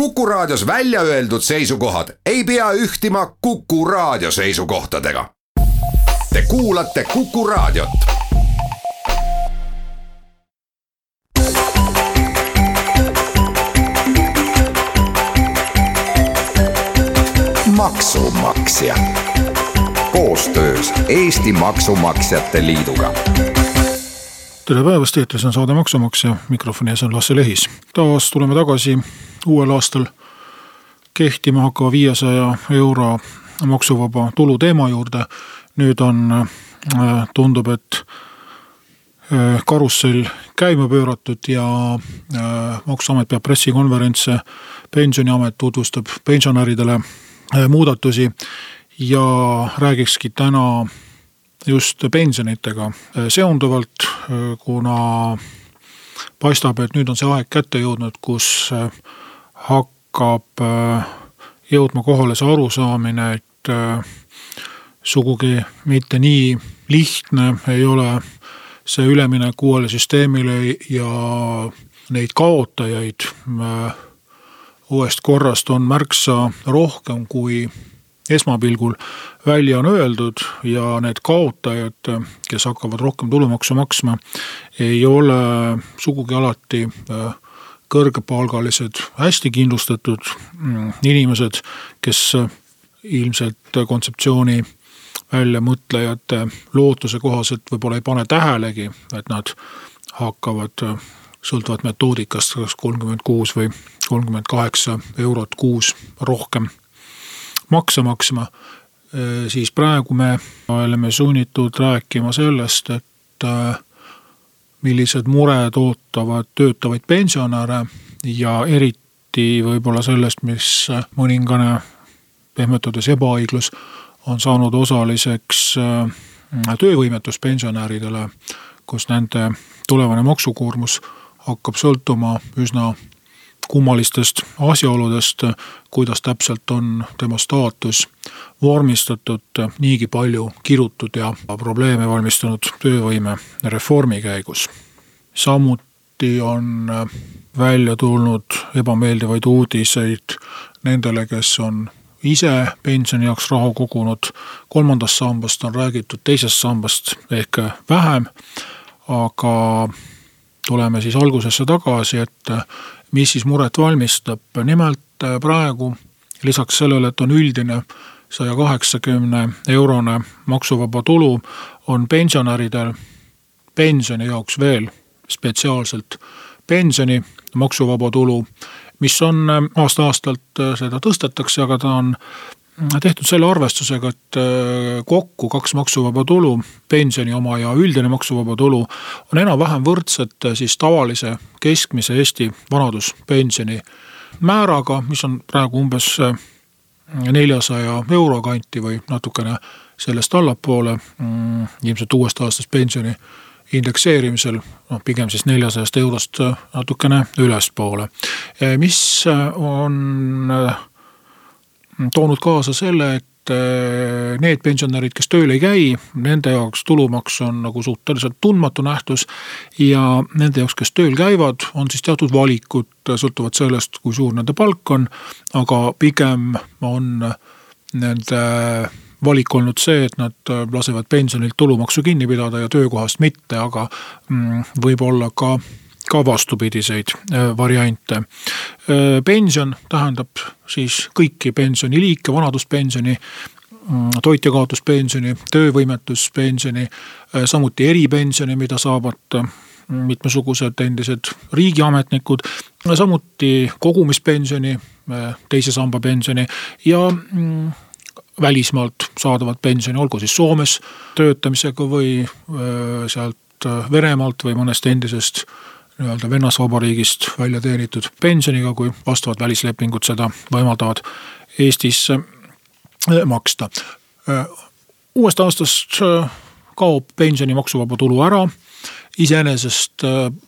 Kuku Raadios välja öeldud seisukohad ei pea ühtima Kuku Raadio seisukohtadega. Te kuulate Kuku Raadiot. maksumaksja koostöös Eesti Maksumaksjate Liiduga tere päevast, eetris on saade Maksumaksja, mikrofoni ees on Lasse Lehis. taas tuleme tagasi uuel aastal kehtima hakkava viiesaja euro maksuvaba tulu teema juurde. nüüd on, äh, tundub, et äh, karussell käima pööratud ja äh, maksuamet peab pressikonverentse. pensioniamet tutvustab pensionäridele muudatusi ja räägikski täna just pensionitega seonduvalt, kuna paistab, et nüüd on see aeg kätte jõudnud, kus hakkab jõudma kohale see arusaamine, et sugugi mitte nii lihtne ei ole see üleminek uuele süsteemile ja neid kaotajaid uuest korrast on märksa rohkem, kui esmapilgul välja on öeldud ja need kaotajad, kes hakkavad rohkem tulumaksu maksma, ei ole sugugi alati äh, kõrgepalgalised, hästi kindlustatud mm, inimesed, kes äh, ilmselt kontseptsiooni väljamõtlejate lootuse kohaselt võib-olla ei pane tähelegi, et nad hakkavad äh, sõltuvalt metoodikast kas kolmkümmend kuus või kolmkümmend kaheksa eurot kuus rohkem makse maksma, siis praegu me oleme sunnitud rääkima sellest, et millised mured ootavad töötavaid pensionäre ja eriti võib-olla sellest, mis mõningane pehmetades ebaõiglus on saanud osaliseks töövõimetuspensionäridele, kus nende tulevane maksukoormus hakkab sõltuma üsna kummalistest asjaoludest, kuidas täpselt on tema staatus vormistatud niigi palju kirutud ja probleeme valmistanud töövõime reformi käigus. samuti on välja tulnud ebameeldivaid uudiseid nendele, kes on ise pensioni jaoks raha kogunud. kolmandast sambast on räägitud, teisest sambast ehk vähem. aga tuleme siis algusesse tagasi, et mis siis muret valmistab, nimelt äh, praegu lisaks sellele, et on üldine saja kaheksakümne eurone maksuvaba tulu, on pensionäridel pensioni jaoks veel spetsiaalselt pensioni maksuvaba tulu, mis on äh, aasta-aastalt, äh, seda tõstetakse, aga ta on tehtud selle arvestusega, et äh, kokku kaks maksuvaba tulu, pensioni oma ja üldine maksuvaba tulu on enam-vähem võrdsed äh, siis tavalise keskmise Eesti vanaduspensioni määraga, mis on praegu umbes äh, neljasaja euro kanti või natukene sellest allapoole. Mm, ilmselt uuest aastast pensioni indekseerimisel, noh pigem siis neljasajast eurost natukene ülespoole. mis on toonud kaasa selle, et äh, need pensionärid, kes tööl ei käi, nende jaoks tulumaks on nagu suhteliselt tundmatu nähtus. ja nende jaoks, kes tööl käivad, on siis teatud valikud, sõltuvalt sellest, kui suur nende palk on. aga pigem on nende valik olnud see, et nad lasevad pensionilt tulumaksu kinni pidada ja töökohast mitte, aga mm, võib-olla ka ka vastupidiseid äh, variante. Äh, pension tähendab siis kõiki pensioniliike, vanaduspensioni, mm, toitjakaotuspensioni, töövõimetuspensioni, äh, samuti eripensioni, mida saavad mitmesugused endised riigiametnikud, samuti kogumispensioni, teise samba pensioni ja mm, välismaalt saadavat pensioni, olgu siis Soomes töötamisega või sealt Venemaalt või mõnest endisest nii-öelda vennasvabariigist välja teenitud pensioniga, kui vastavad välislepingud seda võimaldavad Eestis äh, maksta. Äh, uuest aastast äh, kaob pensioni maksuvaba tulu ära. iseenesest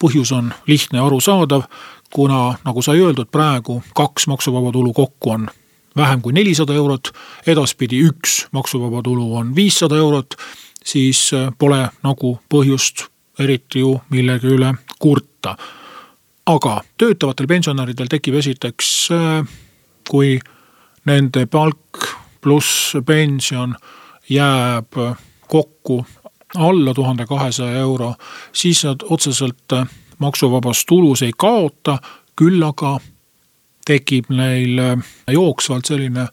põhjus on lihtne ja arusaadav, kuna nagu sai öeldud, praegu kaks maksuvaba tulu kokku on vähem kui nelisada eurot, edaspidi üks maksuvaba tulu on viissada eurot, siis pole nagu põhjust eriti ju millegi üle kurta. Aga töötavatel pensionäridel tekib esiteks, kui nende palk pluss pension jääb kokku alla tuhande kahesaja euro, siis nad otseselt maksuvabast tulus ei kaota, küll aga tekib neil jooksvalt selline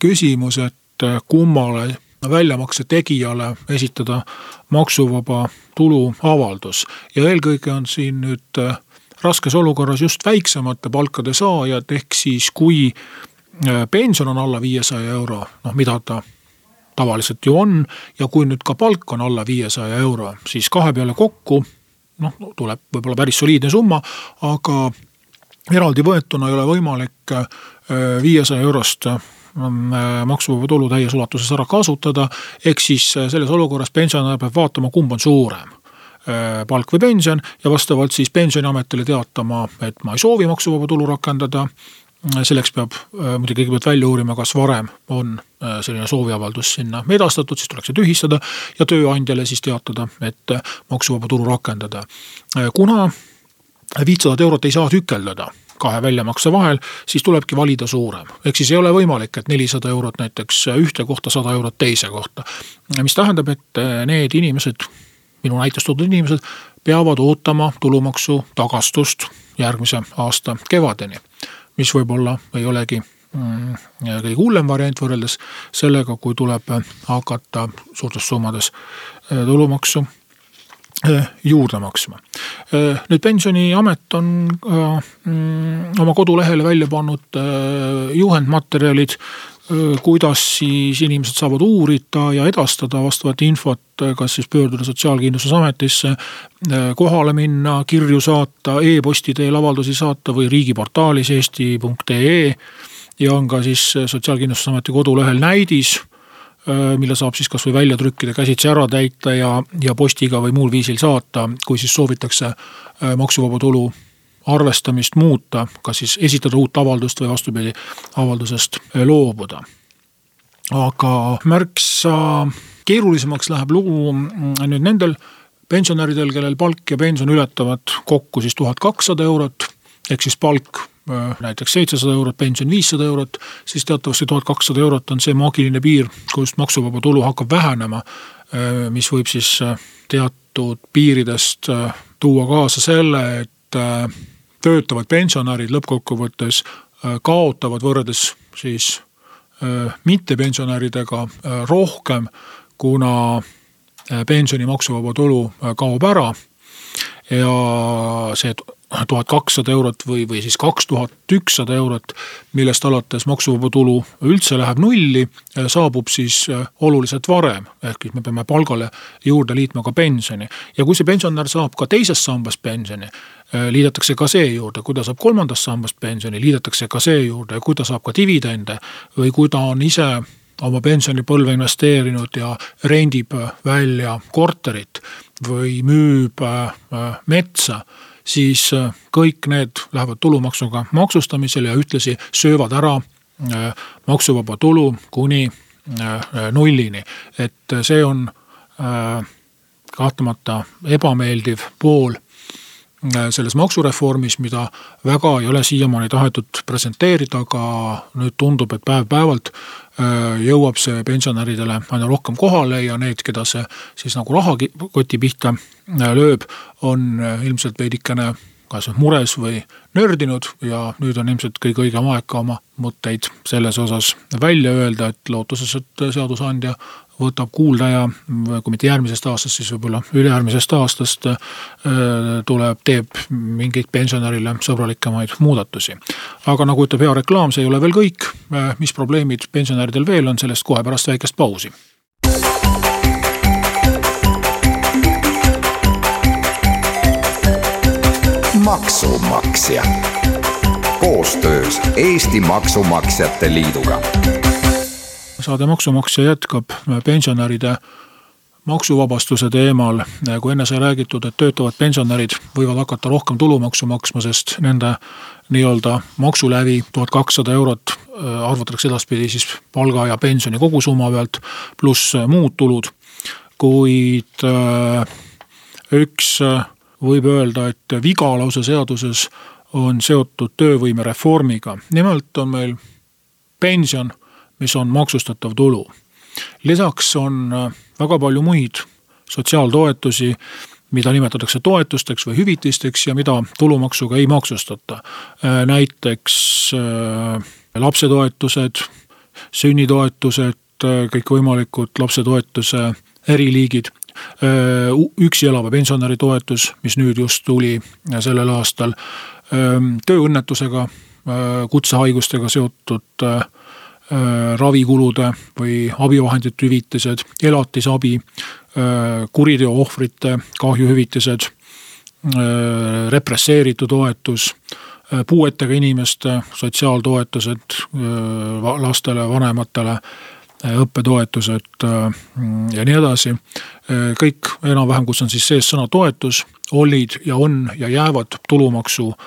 küsimus, et kummale väljamakse tegijale esitada maksuvaba tulu avaldus. Ja eelkõige on siin nüüd äh, raskes olukorras just väiksemate palkade saajad, ehk siis kui äh, pension on alla viiesaja euro, noh mida ta tavaliselt ju on ja kui nüüd ka palk on alla viiesaja euro, siis kahe peale kokku noh, tuleb võib-olla päris soliidne summa, aga eraldi võetuna ei ole võimalik äh, viiesaja eurost maksuvaba tulu täies ulatuses ära kasutada. ehk siis äh, selles olukorras pensionär peab vaatama, kumb on suurem äh, palk või pension ja vastavalt siis pensioniametile teatama, et ma ei soovi maksuvaba tulu rakendada. selleks peab muidugi kõigepealt välja uurima, kas varem on selline sooviavaldus sinna edastatud, siis tuleks see tühistada ja tööandjale siis teatada, et maksuvaba tulu rakendada. kuna viitsadat eurot ei saa tükeldada kahe väljamakse vahel, siis tulebki valida suurem. ehk siis ei ole võimalik, et nelisada eurot näiteks ühte kohta, sada eurot teise kohta. mis tähendab, et eh, need inimesed, minu näites toodud inimesed, peavad ootama tulumaksu tagastust järgmise aasta kevadeni. mis võib-olla ei olegi mm, kõige hullem variant võrreldes sellega, kui tuleb hakata suurtes summades eh, tulumaksu juurde maksma. Äh, nüüd pensioniamet on mm, oma kodulehele välja pannud äh, juhendmaterjalid, kuidas siis inimesed saavad uurida ja edastada vastavat infot, kas siis pöörduda Sotsiaalkindlustusametisse, kohale minna, kirju saata e, e-posti teel avaldusi saata või riigiportaalis eesti.ee ja on ka siis Sotsiaalkindlustusameti kodulehel näidis Äh, mille saab siis kasvõi välja trükkida, käsitsi ära täita ja, ja postiga või muul viisil saata, kui siis soovitakse äh, maksuvaba tulu arvestamist muuta, kas siis esitada uut avaldust või vastupidi, avaldusest äh, loobuda. aga märksa keerulisemaks läheb lugu mm, nüüd nendel pensionäridel, kellel palk ja pension ületavad kokku siis tuhat kakssada eurot, ehk siis palk Äh, näiteks seitsesada eurot, pension viissada eurot, siis teatavasti tuhat kakssada eurot on see maagiline piir, kust maksuvaba tulu hakkab vähenema. Äh, mis võib siis äh, teatud piiridest tuua kaasa selle, et töötavad pensionärid lõppkokkuvõttes kaotavad võrreldes siis mittepensionäridega rohkem, kuna pensioni maksuvaba tulu kaob ära ja see tuhat kakssada eurot või, või siis kaks tuhat ükssada eurot, millest alates maksuvaba tulu üldse läheb nulli, saabub siis äh, oluliselt varem. ehk siis me peame palgale juurde liitma ka pensioni. Ja kui see pensionär saab ka teisest sambast pensioni, äh, liidetakse ka see juurde, kui ta saab kolmandast sambast pensioni, liidetakse ka see juurde. Ja kui ta saab ka dividende või kui ta on ise oma pensionipõlve investeerinud ja rendib välja korterit või müüb äh, metsa siis äh, kõik need lähevad tulumaksuga maksustamisele ja ühtlasi söövad ära äh, maksuvaba tulu kuni äh, nullini. et see on kahtlemata ebameeldiv pool selles maksureformis, mida väga ei ole siiamaani tahetud presenteerida, aga nüüd tundub, et päev-päevalt jõuab see pensionäridele aina rohkem kohale ja need, keda see siis nagu rahakoti pihta lööb, on ilmselt veidikene kas mures või nördinud ja nüüd on ilmselt kõige õigem aeg ka oma mõtteid selles osas välja öelda, et lootuses, et seadusandja võtab kuulda ja kui mitte järgmisest aastast, siis võib-olla ülejärgmisest aastast äh, tuleb, teeb mingeid pensionärile sõbralikemaid muudatusi. aga nagu ütleb hea reklaam, see ei ole veel kõik, äh, mis probleemid pensionäridel veel on, sellest kohe pärast väikest pausi. Maksumaksja. Koostöös Eesti Maksumaksjate Liiduga saade Maksumaksja jätkab pensionäride maksuvabastuse teemal, kui enne sai räägitud, et töötavad pensionärid võivad hakata rohkem tulumaksu maksma, sest nende nii-öelda maksulävi tuhat kakssada eurot äh, arvutatakse edaspidi siis palga ja pensioni kogusumma pealt, pluss muud tulud. kuid äh, üks äh, võib öelda, et viga lausa seaduses on seotud töövõimereformiga. nimelt on meil pension, mis on maksustatav tulu. lisaks on väga palju muid sotsiaaltoetusi, mida nimetatakse toetusteks või hüvitisteks ja mida tulumaksuga ei maksustata. näiteks lapsetoetused, sünnitoetused, kõikvõimalikud lapsetoetuse eriliigid üksi elava pensionäri toetus, mis nüüd just tuli sellel aastal, tööõnnetusega, kutsehaigustega seotud ravikulude või abivahendite hüvitised, elatisabi, kuriteo ohvrite kahjuhüvitised, represseeritu toetus, puuetega inimeste sotsiaaltoetused lastele, vanematele õppetoetused äh, ja nii edasi. Äh, kõik enam-vähem, kus on siis sees sõna toetus, olid ja on ja jäävad tulumaksu äh,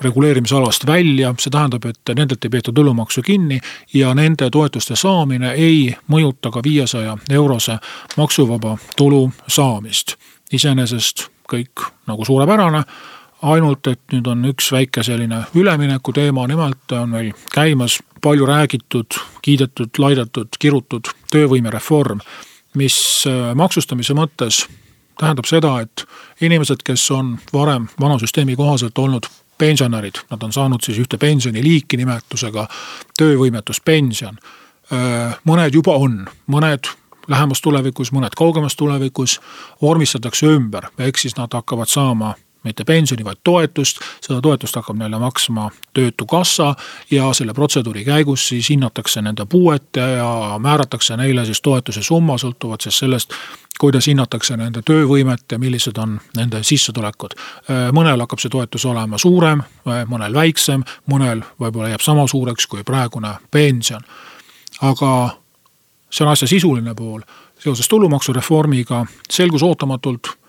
reguleerimisalast välja, see tähendab, et nendelt ei peeta tulumaksu kinni ja nende toetuste saamine ei mõjuta ka viiesaja eurose maksuvaba tulu saamist. iseenesest kõik nagu suurepärane ainult et nüüd on üks väike selline ülemineku teema, nimelt on meil käimas palju räägitud, kiidetud, laidetud, kirutud töövõimereform, mis äh, maksustamise mõttes tähendab seda, et inimesed, kes on varem vana süsteemi kohaselt olnud pensionärid, nad on saanud siis ühte pensioniliiki nimetusega töövõimetuspension. Mõned juba on, mõned lähemas tulevikus, mõned kaugemas tulevikus vormistatakse ümber, ehk siis nad hakkavad saama mitte pensioni, vaid toetust. seda toetust hakkab neile maksma Töötukassa ja selle protseduuri käigus siis hinnatakse nende puuet ja määratakse neile siis toetuse summa, sõltuvalt siis sellest, kuidas hinnatakse nende töövõimet ja millised on nende sissetulekud. mõnel hakkab see toetus olema suurem, mõnel väiksem, mõnel võib-olla jääb sama suureks kui praegune pension. aga see on asja sisuline pool. seoses tulumaksureformiga selgus ootamatult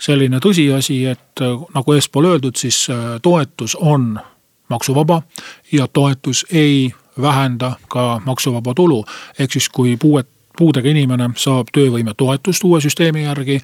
selline tõsiasi, et äh, nagu eespool öeldud, siis äh, toetus on maksuvaba ja toetus ei vähenda ka maksuvaba tulu. ehk siis, kui puuet, puudega inimene saab töövõimetoetust uue süsteemi järgi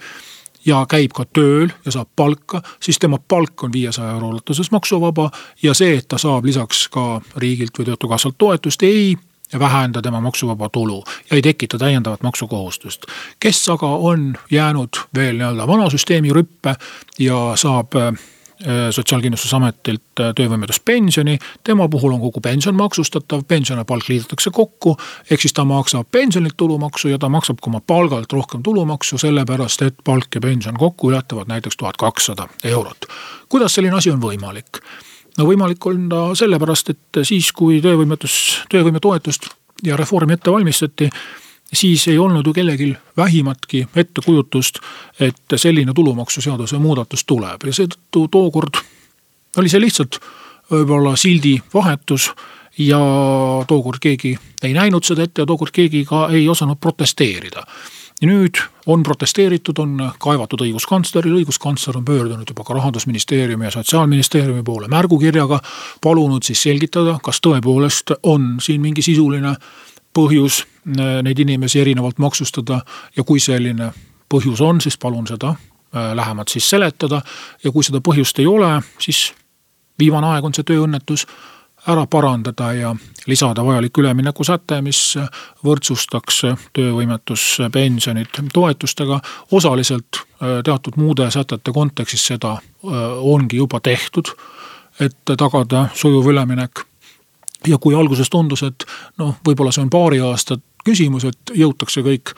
ja käib ka tööl ja saab palka, siis tema palk on viiesaja euro ulatuses maksuvaba ja see, et ta saab lisaks ka riigilt või Töötukassalt toetust, ei ja vähenda tema maksuvaba tulu ja ei tekita täiendavat maksukohustust. kes aga on jäänud veel nii-öelda vana süsteemi rüppe ja saab äh, sotsiaalkindlustusametilt äh, töövõimetuspensioni, tema puhul on kogu pension maksustatav, pension ja palk liidetakse kokku. ehk siis ta maksab pensionilt tulumaksu ja ta maksab ka oma palgalt rohkem tulumaksu, sellepärast et palk ja pension kokku ületavad näiteks tuhat kakssada eurot. kuidas selline asi on võimalik? No võimalik on ta sellepärast, et siis, kui töövõimetus, töövõimetoetust ja reformi ette valmistati, siis ei olnud ju kellelgi vähimatki ettekujutust, et selline tulumaksuseaduse muudatus tuleb. Ja seetõttu tookord oli see lihtsalt võib-olla sildi vahetus ja tookord keegi ei näinud seda ette ja tookord keegi ka ei osanud protesteerida ja nüüd on protesteeritud, on kaevatud õiguskantslerile, õiguskantsler on pöördunud juba ka rahandusministeeriumi ja sotsiaalministeeriumi poole märgukirjaga. palunud siis selgitada, kas tõepoolest on siin mingi sisuline põhjus äh, neid inimesi erinevalt maksustada ja kui selline põhjus on, siis palun seda äh, lähemalt siis seletada. ja kui seda põhjust ei ole, siis viimane aeg on see tööõnnetus ära parandada ja lisada vajalik üleminekusäte, mis võrdsustaks töövõimetuspensionid toetustega. osaliselt äh, teatud muude sätete kontekstis seda äh, ongi juba tehtud, et tagada sujuv üleminek. ja kui alguses tundus, et noh, võib-olla see on paari aasta küsimus, et jõutakse kõik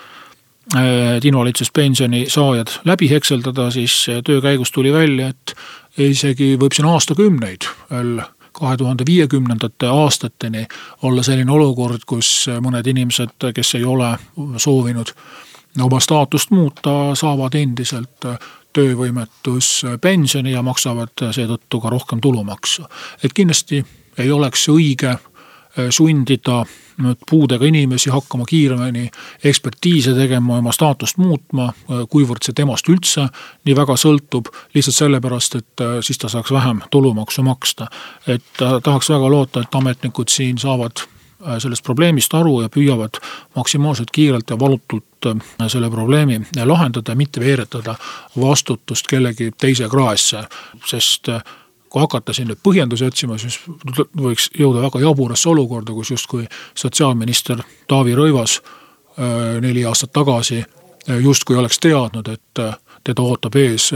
äh, invalidsuspensioni saajad läbi hekseldada, siis töö käigus tuli välja, et isegi võib siin aastakümneid veel kahe tuhande viiekümnendate aastateni olla selline olukord, kus mõned inimesed, kes ei ole soovinud oma staatust muuta, saavad endiselt töövõimetuspensioni ja maksavad seetõttu ka rohkem tulumaksu. et kindlasti ei oleks õige sundida nüüd puudega inimesi hakkama kiiremini ekspertiise tegema, oma staatust muutma, kuivõrd see temast üldse nii väga sõltub. lihtsalt sellepärast, et äh, siis ta saaks vähem tulumaksu maksta. et äh, tahaks väga loota, et ametnikud siin saavad sellest probleemist aru ja püüavad maksimaalselt kiirelt ja valutult selle probleemi lahendada mitte veeretada vastutust kellegi teise kraesse, sest kui hakata siin nüüd põhjendusi otsima, siis võiks jõuda väga jaburasse olukorda, kus justkui sotsiaalminister Taavi Rõivas neli aastat tagasi justkui oleks teadnud, et teda ootab ees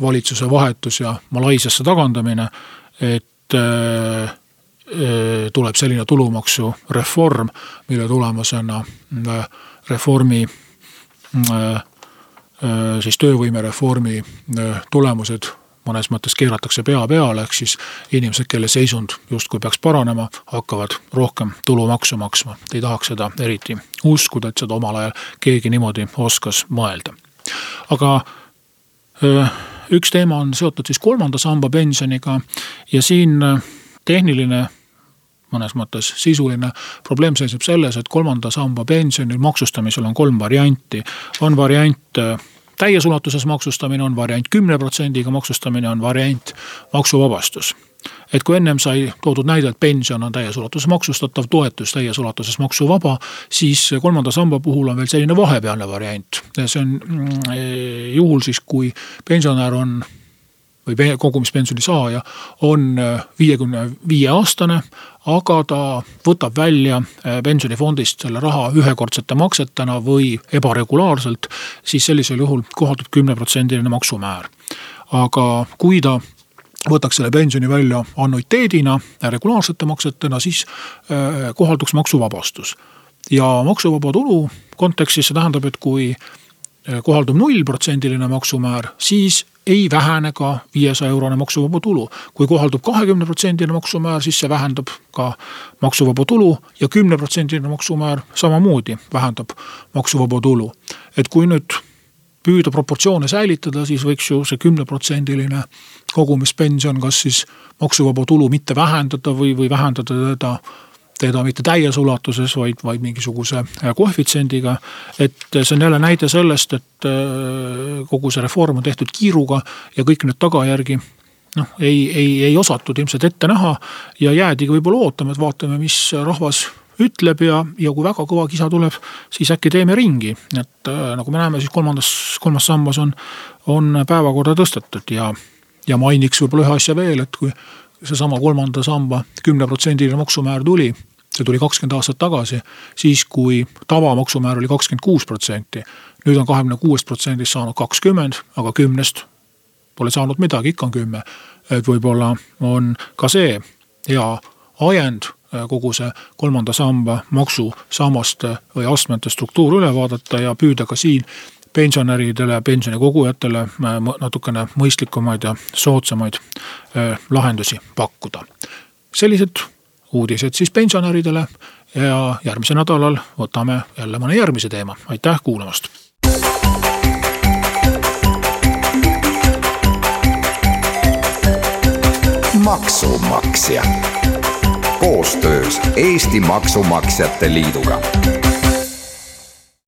valitsuse vahetus ja Malaisiasse tagandamine, et äh, tuleb selline tulumaksureform, mille tulemusena äh, reformi äh, siis töövõimereformi tulemused mõnes mõttes keeratakse pea peale, ehk siis inimesed, kelle seisund justkui peaks paranema, hakkavad rohkem tulumaksu maksma. ei tahaks seda eriti uskuda, et seda omal ajal keegi niimoodi oskas mõelda. aga üks teema on seotud siis kolmanda samba pensioniga ja siin tehniline mõnes mõttes sisuline probleem seisneb selles, et kolmanda samba pensioni maksustamisel on kolm varianti. on variant täies ulatuses maksustamine, on variant kümne protsendiga maksustamine, on variant maksuvabastus et kui ennem sai toodud näide, et pension on täies ulatuses maksustatav, toetus täies ulatuses maksuvaba, siis kolmanda samba puhul on veel selline vahepealne variant. see on mm, e, juhul siis, kui pensionär on või kogumispensioni saaja on e, viiekümne viie aastane, aga ta võtab välja e, pensionifondist selle raha ühekordsete maksetena või ebaregulaarselt, siis sellisel juhul kohaldub kümneprotsendiline maksumäär. aga kui ta võtaks selle pensioni välja annuiteedina, regulaarsete maksetena, siis äh, kohalduks maksuvabastus. ja maksuvaba tulu kontekstis see tähendab, et kui äh, kohaldub nullprotsendiline maksumäär, siis ei vähene ka viiesaja eurone maksuvaba tulu. kui kohaldub kahekümne protsendiline maksumäär, siis see vähendab ka maksuvaba tulu ja kümneprotsendiline maksumäär samamoodi vähendab maksuvaba tulu. et kui nüüd püüda proportsioone säilitada, siis võiks ju see kümneprotsendiline kogumispension kas siis maksuvaba tulu mitte vähendada või, või vähendada teda teda mitte täies ulatuses, vaid, vaid mingisuguse äh, koefitsiendiga. et see on jälle näide sellest, et äh, kogu see reform on tehtud kiiruga ja kõik need tagajärgi noh, ei, ei, ei osatud ilmselt ette näha ja jäädigi võib-olla ootama, et vaatame, mis rahvas ütleb ja, ja kui väga kõva kisa tuleb, siis äkki teeme ringi. et äh, nagu me näeme, siis kolmandas, kolmas sammas on, on päevakorda tõstetud ja, ja mainiks võib-olla ühe asja veel, et kui seesama kolmanda samba kümneprotsendiline maksumäär tuli, see tuli kakskümmend aastat tagasi, siis kui tavamaksumäär oli kakskümmend kuus protsenti. nüüd on kahekümne kuuest protsendist saanud kakskümmend, aga kümnest pole saanud midagi, ikka on kümme. et võib-olla on ka see hea ajend Äh, kogu see kolmanda samba maksusammaste või astmete struktuur üle vaadata ja püüda ka siin pensionäridele, pensionikogujatele äh, natukene mõistlikumaid ja soodsamaid äh, lahendusi pakkuda. sellised uudised siis pensionäridele ja järgmisel nädalal võtame jälle mõne järgmise teema, aitäh kuulamast. maksumaksja koostöös Eesti Maksumaksjate Liiduga